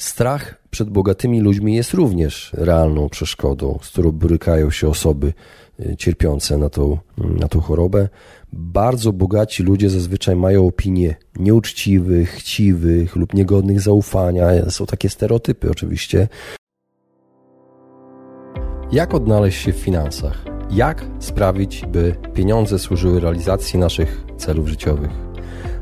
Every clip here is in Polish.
Strach przed bogatymi ludźmi jest również realną przeszkodą, z którą borykają się osoby y, cierpiące na tą, na tą chorobę. Bardzo bogaci ludzie zazwyczaj mają opinie nieuczciwych, chciwych lub niegodnych zaufania. Są takie stereotypy oczywiście. Jak odnaleźć się w finansach? Jak sprawić, by pieniądze służyły realizacji naszych celów życiowych?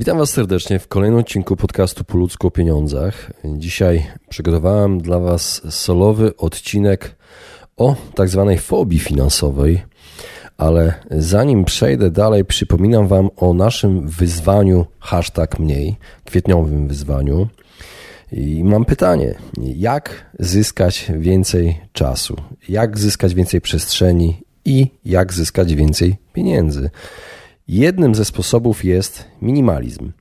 Witam Was serdecznie w kolejnym odcinku podcastu Po ludzku o pieniądzach. Dzisiaj przygotowałem dla Was solowy odcinek o tak zwanej fobii finansowej, ale zanim przejdę dalej, przypominam Wam o naszym wyzwaniu hashtag mniej, kwietniowym wyzwaniu. I mam pytanie, jak zyskać więcej czasu, jak zyskać więcej przestrzeni i jak zyskać więcej pieniędzy. Jednym ze sposobów jest minimalizm.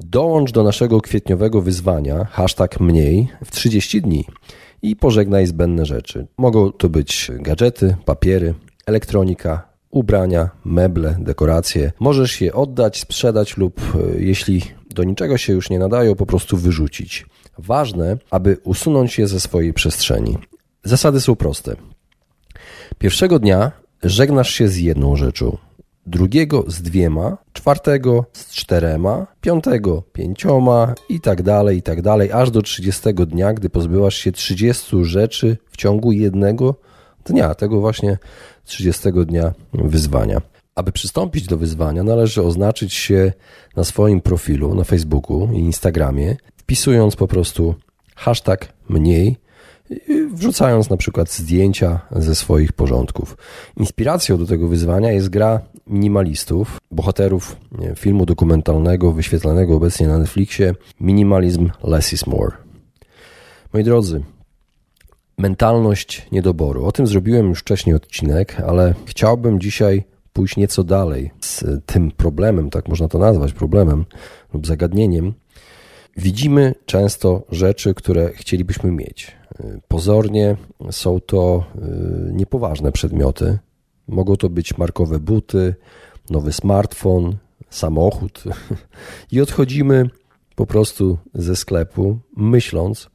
Dołącz do naszego kwietniowego wyzwania hashtag mniej w 30 dni i pożegnaj zbędne rzeczy. Mogą to być gadżety, papiery, elektronika, ubrania, meble, dekoracje. Możesz je oddać, sprzedać lub e, jeśli do niczego się już nie nadają, po prostu wyrzucić. Ważne, aby usunąć je ze swojej przestrzeni. Zasady są proste. Pierwszego dnia żegnasz się z jedną rzeczą drugiego z dwiema, czwartego z czterema, piątego pięcioma i tak dalej, i tak dalej, aż do 30 dnia, gdy pozbywasz się 30 rzeczy w ciągu jednego dnia, tego właśnie 30 dnia wyzwania. Aby przystąpić do wyzwania, należy oznaczyć się na swoim profilu na Facebooku i Instagramie, wpisując po prostu hashtag mniej wrzucając na przykład zdjęcia ze swoich porządków. Inspiracją do tego wyzwania jest gra minimalistów, bohaterów filmu dokumentalnego wyświetlanego obecnie na Netflixie Minimalism Less is More. Moi drodzy, mentalność niedoboru. O tym zrobiłem już wcześniej odcinek, ale chciałbym dzisiaj pójść nieco dalej z tym problemem, tak można to nazwać, problemem lub zagadnieniem. Widzimy często rzeczy, które chcielibyśmy mieć Pozornie są to y, niepoważne przedmioty. Mogą to być markowe buty, nowy smartfon, samochód. I odchodzimy po prostu ze sklepu, myśląc,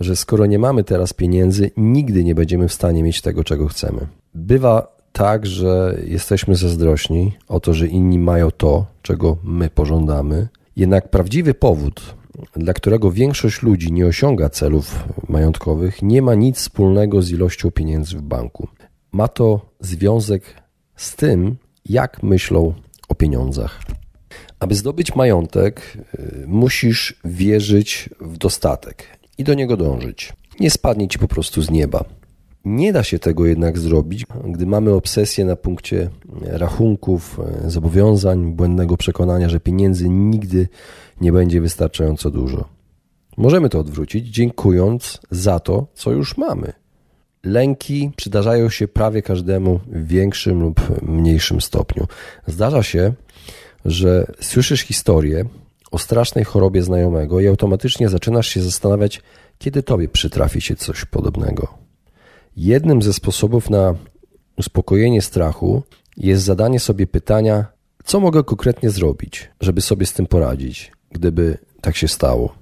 że skoro nie mamy teraz pieniędzy, nigdy nie będziemy w stanie mieć tego, czego chcemy. Bywa tak, że jesteśmy zazdrośni o to, że inni mają to, czego my pożądamy. Jednak prawdziwy powód, dla którego większość ludzi nie osiąga celów majątkowych, nie ma nic wspólnego z ilością pieniędzy w banku. Ma to związek z tym, jak myślą o pieniądzach. Aby zdobyć majątek, y, musisz wierzyć w dostatek i do niego dążyć. Nie spadnie ci po prostu z nieba. Nie da się tego jednak zrobić, gdy mamy obsesję na punkcie rachunków, y, zobowiązań, błędnego przekonania, że pieniędzy nigdy nie będzie wystarczająco dużo. Możemy to odwrócić, dziękując za to, co już mamy. Lęki przydarzają się prawie każdemu w większym lub mniejszym stopniu. Zdarza się, że słyszysz historię o strasznej chorobie znajomego i automatycznie zaczynasz się zastanawiać, kiedy tobie przytrafi się coś podobnego. Jednym ze sposobów na uspokojenie strachu jest zadanie sobie pytania, co mogę konkretnie zrobić, żeby sobie z tym poradzić gdyby tak się stało.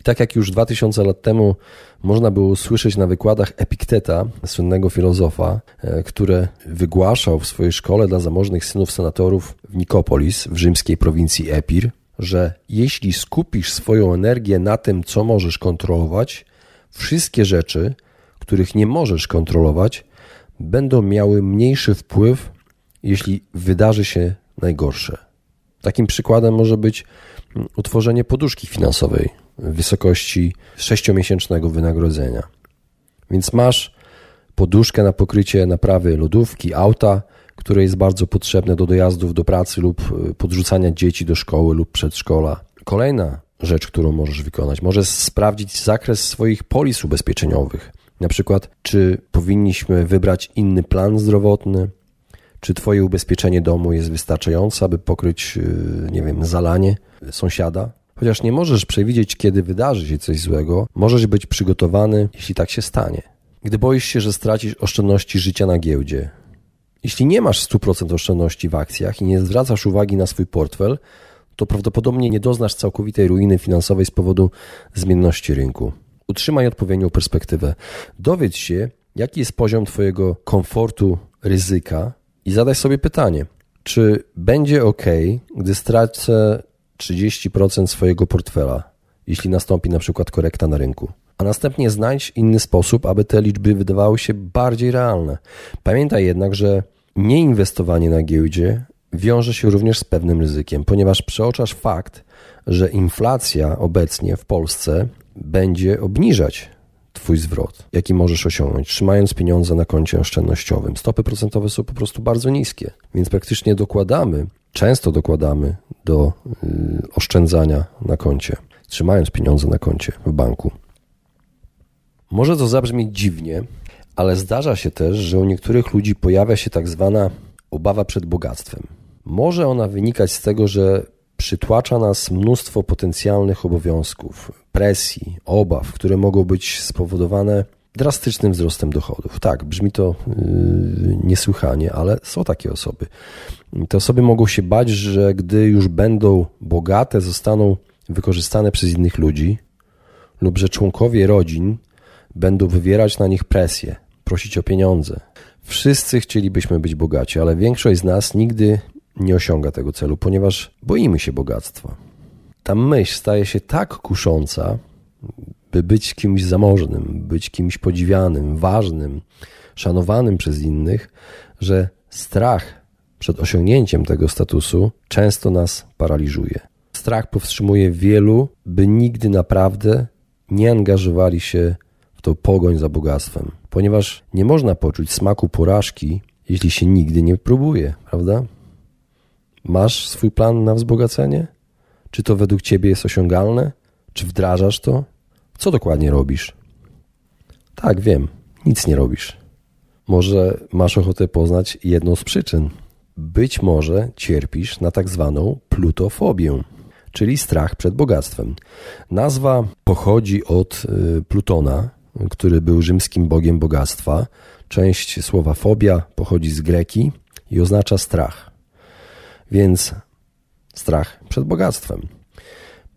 I tak jak już 2000 lat temu można było usłyszeć na wykładach Epikteta, słynnego filozofa, e, które wygłaszał w swojej szkole dla zamożnych synów senatorów w Nikopolis, w rzymskiej prowincji Epir, że jeśli skupisz swoją energię na tym, co możesz kontrolować, wszystkie rzeczy, których nie możesz kontrolować, będą miały mniejszy wpływ, jeśli wydarzy się najgorsze. Takim przykładem może być utworzenie poduszki finansowej w wysokości sześciomiesięcznego wynagrodzenia. Więc masz poduszkę na pokrycie naprawy lodówki, auta, które jest bardzo potrzebne do dojazdów do pracy lub y, podrzucania dzieci do szkoły lub przedszkola. Kolejna rzecz, którą możesz wykonać. Możesz sprawdzić zakres swoich polis ubezpieczeniowych. Na przykład, czy powinniśmy wybrać inny plan zdrowotny, czy Twoje ubezpieczenie domu jest wystarczające, aby pokryć, y, nie wiem, zalanie sąsiada. Chociaż nie możesz przewidzieć, kiedy wydarzy się coś złego, możesz być przygotowany, jeśli tak się stanie. Gdy boisz się, że stracisz oszczędności życia na giełdzie, jeśli nie masz 100% oszczędności w akcjach i nie zwracasz uwagi na swój portfel, to prawdopodobnie nie doznasz całkowitej ruiny finansowej z powodu zmienności rynku. Utrzymaj odpowiednią perspektywę. Dowiedz się, jaki jest poziom Twojego komfortu ryzyka i zadaj sobie pytanie, czy będzie ok, gdy stracę 30% swojego portfela, jeśli nastąpi na przykład korekta na rynku. A następnie znajdź inny sposób, aby te liczby wydawały się bardziej realne. Pamiętaj jednak, że nieinwestowanie na giełdzie wiąże się również z pewnym ryzykiem, ponieważ przeoczasz fakt, że inflacja obecnie w Polsce będzie obniżać Twój zwrot, jaki możesz osiągnąć, trzymając pieniądze na koncie oszczędnościowym. Stopy procentowe są po prostu bardzo niskie, więc praktycznie dokładamy, często dokładamy do y, oszczędzania na koncie, trzymając pieniądze na koncie w banku. Może to zabrzmieć dziwnie, ale zdarza się też, że u niektórych ludzi pojawia się tak zwana obawa przed bogactwem. Może ona wynikać z tego, że przytłacza nas mnóstwo potencjalnych obowiązków, presji, obaw, które mogą być spowodowane drastycznym wzrostem dochodów. Tak, brzmi to yy, niesłychanie, ale są takie osoby. Te osoby mogą się bać, że gdy już będą bogate, zostaną wykorzystane przez innych ludzi, lub że członkowie rodzin będą wywierać na nich presję, prosić o pieniądze. Wszyscy chcielibyśmy być bogaci, ale większość z nas nigdy nie osiąga tego celu, ponieważ boimy się bogactwa. Ta myśl staje się tak kusząca, by być kimś zamożnym, być kimś podziwianym, ważnym, szanowanym przez innych, że strach przed osiągnięciem tego statusu często nas paraliżuje. Strach powstrzymuje wielu, by nigdy naprawdę nie angażowali się w tą pogoń za bogactwem, ponieważ nie można poczuć smaku porażki, jeśli się nigdy nie próbuje, prawda? Masz swój plan na wzbogacenie? Czy to według ciebie jest osiągalne? Czy wdrażasz to? Co dokładnie robisz? Tak, wiem, nic nie robisz. Może masz ochotę poznać jedną z przyczyn. Być może cierpisz na tak zwaną plutofobię, czyli strach przed bogactwem. Nazwa pochodzi od y, Plutona, który był rzymskim bogiem bogactwa. Część słowa fobia pochodzi z greki i oznacza strach. Więc strach przed bogactwem.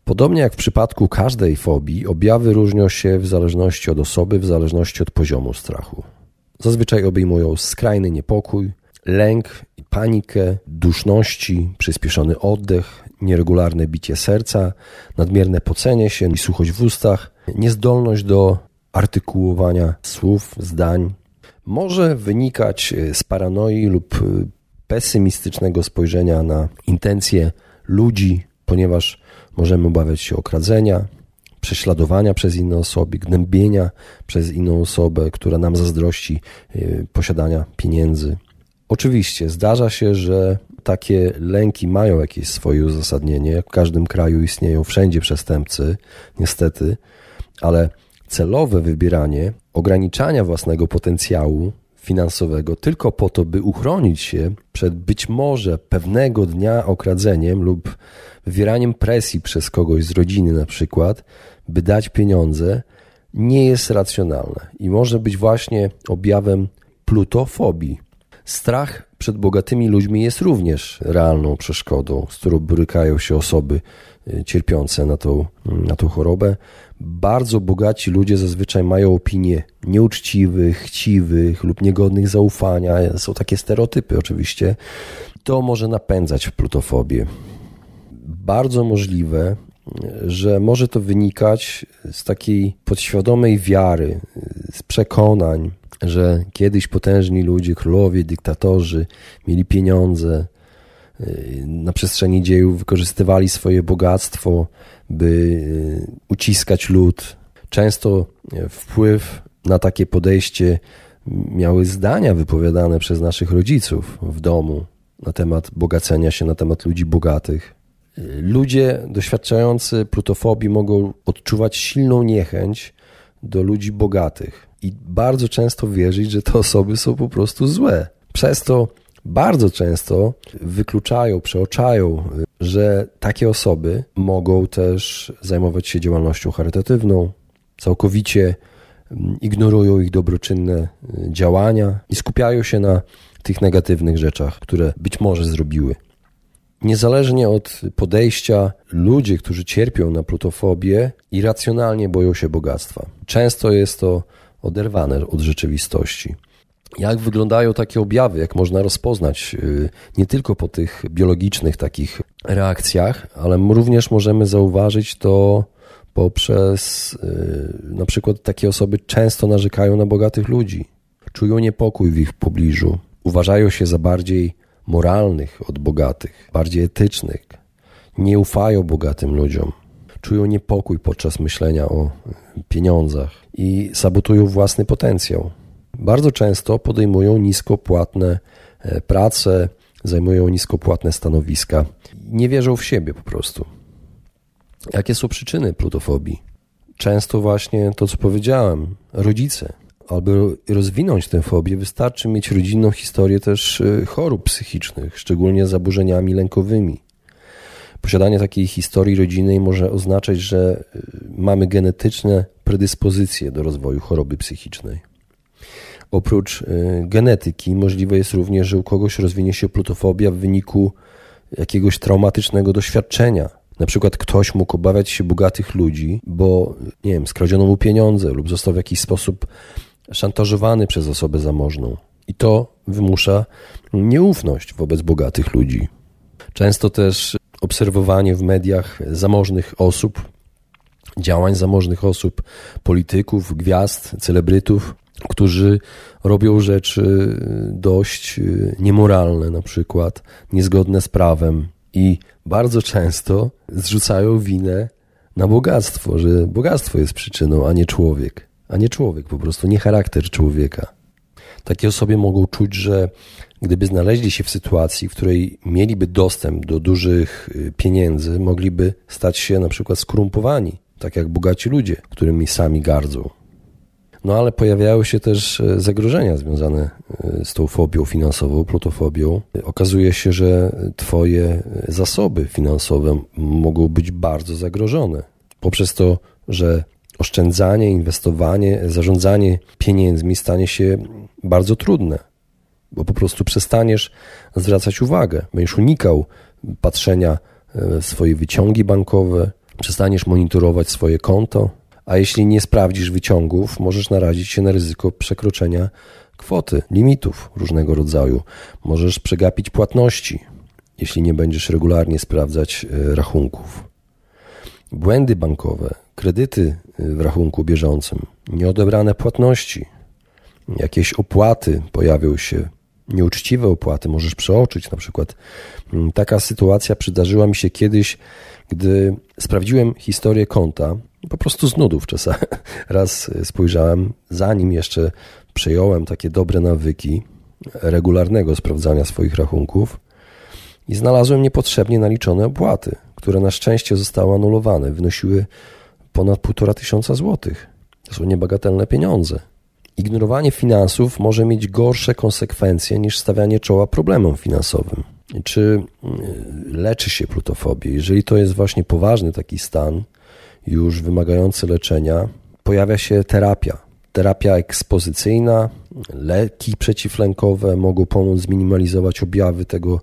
Podobnie jak w przypadku każdej fobii, objawy różnią się w zależności od osoby, w zależności od poziomu strachu. Zazwyczaj obejmują skrajny niepokój, lęk i panikę, duszności, przyspieszony oddech, nieregularne bicie serca, nadmierne pocenie się i suchość w ustach, niezdolność do artykułowania słów, zdań. Może wynikać z paranoi lub pesymistycznego spojrzenia na intencje ludzi, ponieważ możemy obawiać się okradzenia, prześladowania przez inne osoby, gnębienia przez inną osobę, która nam zazdrości y, posiadania pieniędzy. Oczywiście zdarza się, że takie lęki mają jakieś swoje uzasadnienie. W każdym kraju istnieją wszędzie przestępcy, niestety, ale celowe wybieranie ograniczania własnego potencjału finansowego tylko po to, by uchronić się przed być może pewnego dnia okradzeniem lub wywieraniem presji przez kogoś z rodziny na przykład, by dać pieniądze, nie jest racjonalne i może być właśnie objawem plutofobii. Strach przed bogatymi ludźmi jest również realną przeszkodą, z którą borykają się osoby y, cierpiące na tą, na tą chorobę. Bardzo bogaci ludzie zazwyczaj mają opinie nieuczciwych, chciwych lub niegodnych zaufania. Są takie stereotypy oczywiście. To może napędzać plutofobię. Bardzo możliwe, że może to wynikać z takiej podświadomej wiary, z przekonań, że kiedyś potężni ludzie, królowie, dyktatorzy mieli pieniądze, y, na przestrzeni dziejów wykorzystywali swoje bogactwo, by y, uciskać lud. Często y, wpływ na takie podejście miały zdania wypowiadane przez naszych rodziców w domu na temat bogacenia się, na temat ludzi bogatych. Ludzie doświadczający plutofobii mogą odczuwać silną niechęć do ludzi bogatych i bardzo często wierzyć, że te osoby są po prostu złe. Przez to bardzo często wykluczają, przeoczają, że takie osoby mogą też zajmować się działalnością charytatywną, całkowicie mm, ignorują ich dobroczynne y, działania i skupiają się na tych negatywnych rzeczach, które być może zrobiły. Niezależnie od podejścia, ludzie, którzy cierpią na plutofobię, irracjonalnie boją się bogactwa. Często jest to oderwane od rzeczywistości. Jak wyglądają takie objawy, jak można rozpoznać y, nie tylko po tych biologicznych takich reakcjach, ale również możemy zauważyć to poprzez y, na przykład takie osoby często narzekają na bogatych ludzi, czują niepokój w ich pobliżu, uważają się za bardziej moralnych od bogatych, bardziej etycznych, nie ufają bogatym ludziom, czują niepokój podczas myślenia o pieniądzach i sabotują własny potencjał. Bardzo często podejmują niskopłatne e, prace, zajmują niskopłatne stanowiska, nie wierzą w siebie po prostu. Jakie są przyczyny plutofobii? Często właśnie to, co powiedziałem, rodzice. Aby rozwinąć tę fobię, wystarczy mieć rodzinną historię też e, chorób psychicznych, szczególnie zaburzeniami lękowymi. Posiadanie takiej historii rodzinnej może oznaczać, że e, mamy genetyczne predyspozycje do rozwoju choroby psychicznej. Oprócz y, genetyki możliwe jest również, że u kogoś rozwinie się plutofobia w wyniku jakiegoś traumatycznego doświadczenia. Na przykład ktoś mógł obawiać się bogatych ludzi, bo nie wiem, skradziono mu pieniądze lub został w jakiś sposób szantażowany przez osobę zamożną. I to wymusza nieufność wobec bogatych ludzi. Często też obserwowanie w mediach zamożnych osób, działań zamożnych osób, polityków, gwiazd, celebrytów którzy robią rzeczy dość y, niemoralne, na przykład niezgodne z prawem i bardzo często zrzucają winę na bogactwo, że bogactwo jest przyczyną, a nie człowiek, a nie człowiek, po prostu nie charakter człowieka. Takie osoby mogą czuć, że gdyby znaleźli się w sytuacji, w której mieliby dostęp do dużych y, pieniędzy, mogliby stać się na przykład skorumpowani, tak jak bogaci ludzie, którymi sami gardzą. No ale pojawiały się też e, zagrożenia związane e, z tą fobią finansową, plutofobią. Okazuje się, że Twoje zasoby finansowe mogą być bardzo zagrożone. Poprzez to, że oszczędzanie, inwestowanie, zarządzanie pieniędzmi stanie się bardzo trudne, bo po prostu przestaniesz zwracać uwagę, będziesz unikał patrzenia e, w swoje wyciągi bankowe, przestaniesz monitorować swoje konto, a jeśli nie sprawdzisz wyciągów, możesz narazić się na ryzyko przekroczenia kwoty, limitów różnego rodzaju. Możesz przegapić płatności, jeśli nie będziesz regularnie sprawdzać e, rachunków. Błędy bankowe, kredyty e, w rachunku bieżącym, nieodebrane płatności, jakieś opłaty pojawią się, nieuczciwe opłaty możesz przeoczyć. Na przykład taka sytuacja przydarzyła mi się kiedyś, gdy sprawdziłem historię konta po prostu z nudów czasami. Raz spojrzałem, zanim jeszcze przejąłem takie dobre nawyki regularnego sprawdzania swoich rachunków i znalazłem niepotrzebnie naliczone opłaty, które na szczęście zostały anulowane. Wynosiły ponad półtora tysiąca złotych. To są niebagatelne pieniądze. Ignorowanie finansów może mieć gorsze konsekwencje niż stawianie czoła problemom finansowym. Czy y, leczy się plutofobię? Jeżeli to jest właśnie poważny taki stan, już wymagający leczenia, pojawia się terapia. Terapia ekspozycyjna, leki przeciwlękowe mogą pomóc zminimalizować objawy tego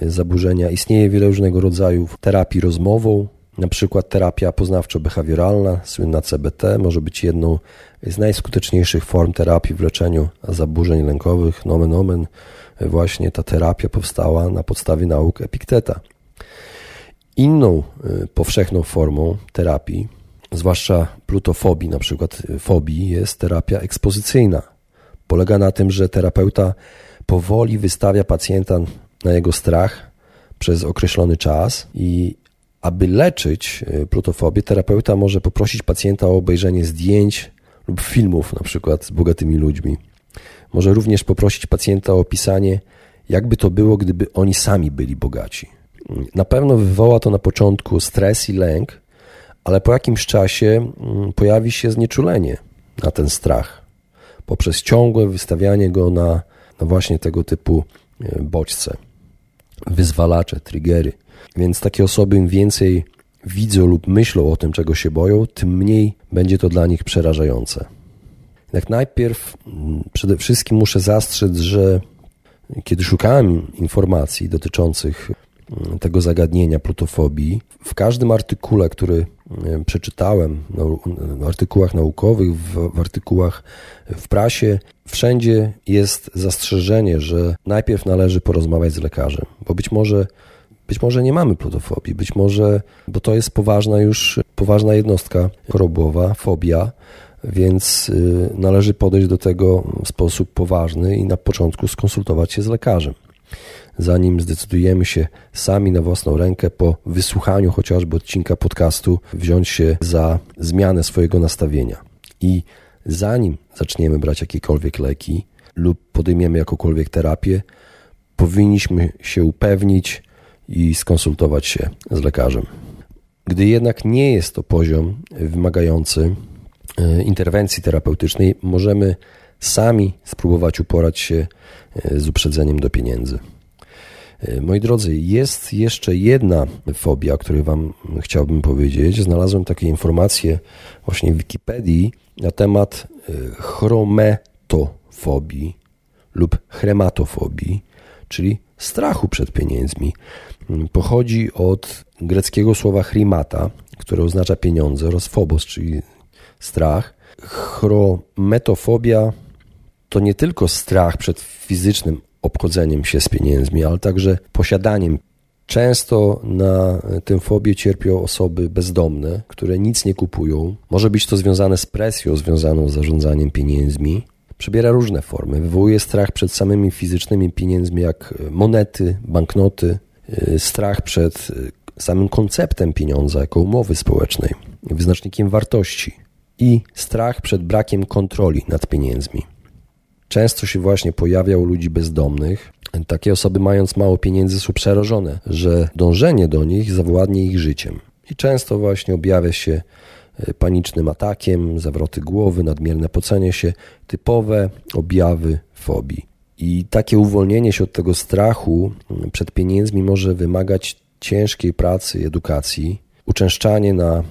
e, zaburzenia. Istnieje wiele różnego rodzaju terapii rozmową, na przykład terapia poznawczo-behawioralna, słynna CBT, może być jedną z najskuteczniejszych form terapii w leczeniu zaburzeń lękowych. Nomen omen, właśnie ta terapia powstała na podstawie nauk Epikteta. Inną y, powszechną formą terapii, zwłaszcza plutofobii, na przykład y, fobii, jest terapia ekspozycyjna. Polega na tym, że terapeuta powoli wystawia pacjenta na jego strach przez określony czas i aby leczyć y, plutofobię, terapeuta może poprosić pacjenta o obejrzenie zdjęć lub filmów, na przykład z bogatymi ludźmi. Może również poprosić pacjenta o opisanie, jakby to było, gdyby oni sami byli bogaci. Na pewno wywoła to na początku stres i lęk, ale po jakimś czasie mm, pojawi się znieczulenie na ten strach poprzez ciągłe wystawianie go na, na właśnie tego typu e, bodźce, wyzwalacze, triggery. Więc takie osoby im więcej widzą lub myślą o tym, czego się boją, tym mniej będzie to dla nich przerażające. Jednak najpierw mm, przede wszystkim muszę zastrzec, że kiedy szukałem informacji dotyczących tego zagadnienia plutofobii, w każdym artykule, który mm, przeczytałem, w artykułach naukowych, w, artykułach w prasie, wszędzie jest zastrzeżenie, że najpierw należy porozmawiać z lekarzem, bo być może być może nie mamy plutofobii, być może, bo to jest poważna już, poważna jednostka chorobowa, fobia, więc y, należy podejść do tego w sposób poważny i na początku skonsultować się z lekarzem. Zanim zdecydujemy się sami na własną rękę po wysłuchaniu chociażby odcinka podcastu wziąć się za zmianę swojego nastawienia. I zanim zaczniemy brać jakiekolwiek leki lub podejmiemy jakąkolwiek terapię, powinniśmy się upewnić i skonsultować się z lekarzem. Gdy jednak nie jest to poziom wymagający E, interwencji terapeutycznej możemy sami spróbować uporać się e, z uprzedzeniem do pieniędzy. E, moi drodzy, jest jeszcze jedna fobia, o której Wam chciałbym powiedzieć. Znalazłem takie informacje właśnie w Wikipedii na temat chrometofobii lub chrematofobii, czyli strachu przed pieniędzmi. Pochodzi od greckiego słowa chrimata, które oznacza pieniądze, oraz phobos, czyli strach. Chrometofobia to nie tylko strach przed fizycznym obchodzeniem się z pieniędzmi, ale także posiadaniem. Często na tę fobię cierpią osoby bezdomne, które nic nie kupują. Może być to związane z presją związaną z zarządzaniem pieniędzmi. Przybiera różne formy. Wywołuje strach przed samymi fizycznymi pieniędzmi, jak monety, banknoty, strach przed samym konceptem pieniądza jako umowy społecznej, wyznacznikiem wartości i strach przed brakiem kontroli nad pieniędzmi. Często się właśnie pojawia u ludzi bezdomnych. Takie osoby, mając mało pieniędzy, są przerażone, że dążenie do nich zawładnie ich życiem. I często właśnie objawia się e, panicznym atakiem, zawroty głowy, nadmierne pocenie się, typowe objawy fobii. I takie uwolnienie się od tego strachu mm, przed pieniędzmi może wymagać ciężkiej pracy, edukacji, uczęszczanie na mm,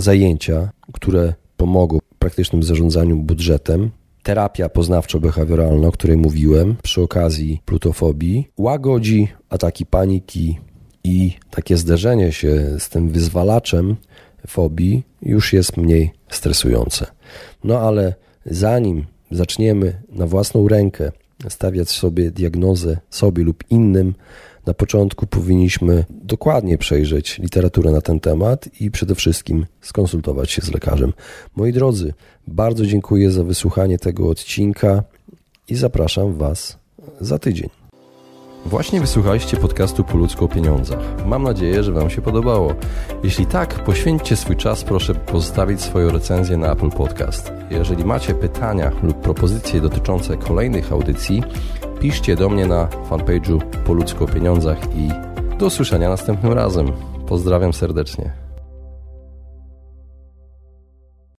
zajęcia, które pomogą w praktycznym zarządzaniu budżetem. Terapia poznawczo-behawioralna, o której mówiłem przy okazji plutofobii, łagodzi ataki paniki i takie zderzenie się z tym wyzwalaczem fobii już jest mniej stresujące. No ale zanim zaczniemy na własną rękę stawiać sobie diagnozę sobie lub innym, na początku powinniśmy dokładnie przejrzeć literaturę na ten temat i przede wszystkim skonsultować się z lekarzem. Moi drodzy, bardzo dziękuję za wysłuchanie tego odcinka i zapraszam Was za tydzień. Właśnie wysłuchaliście podcastu Po ludzku o pieniądzach. Mam nadzieję, że Wam się podobało. Jeśli tak, poświęćcie swój czas, proszę pozostawić swoją recenzję na Apple Podcast. Jeżeli macie pytania lub propozycje dotyczące kolejnych audycji, piszcie do mnie na fanpage'u Po ludzku o pieniądzach i do usłyszenia następnym razem. Pozdrawiam serdecznie.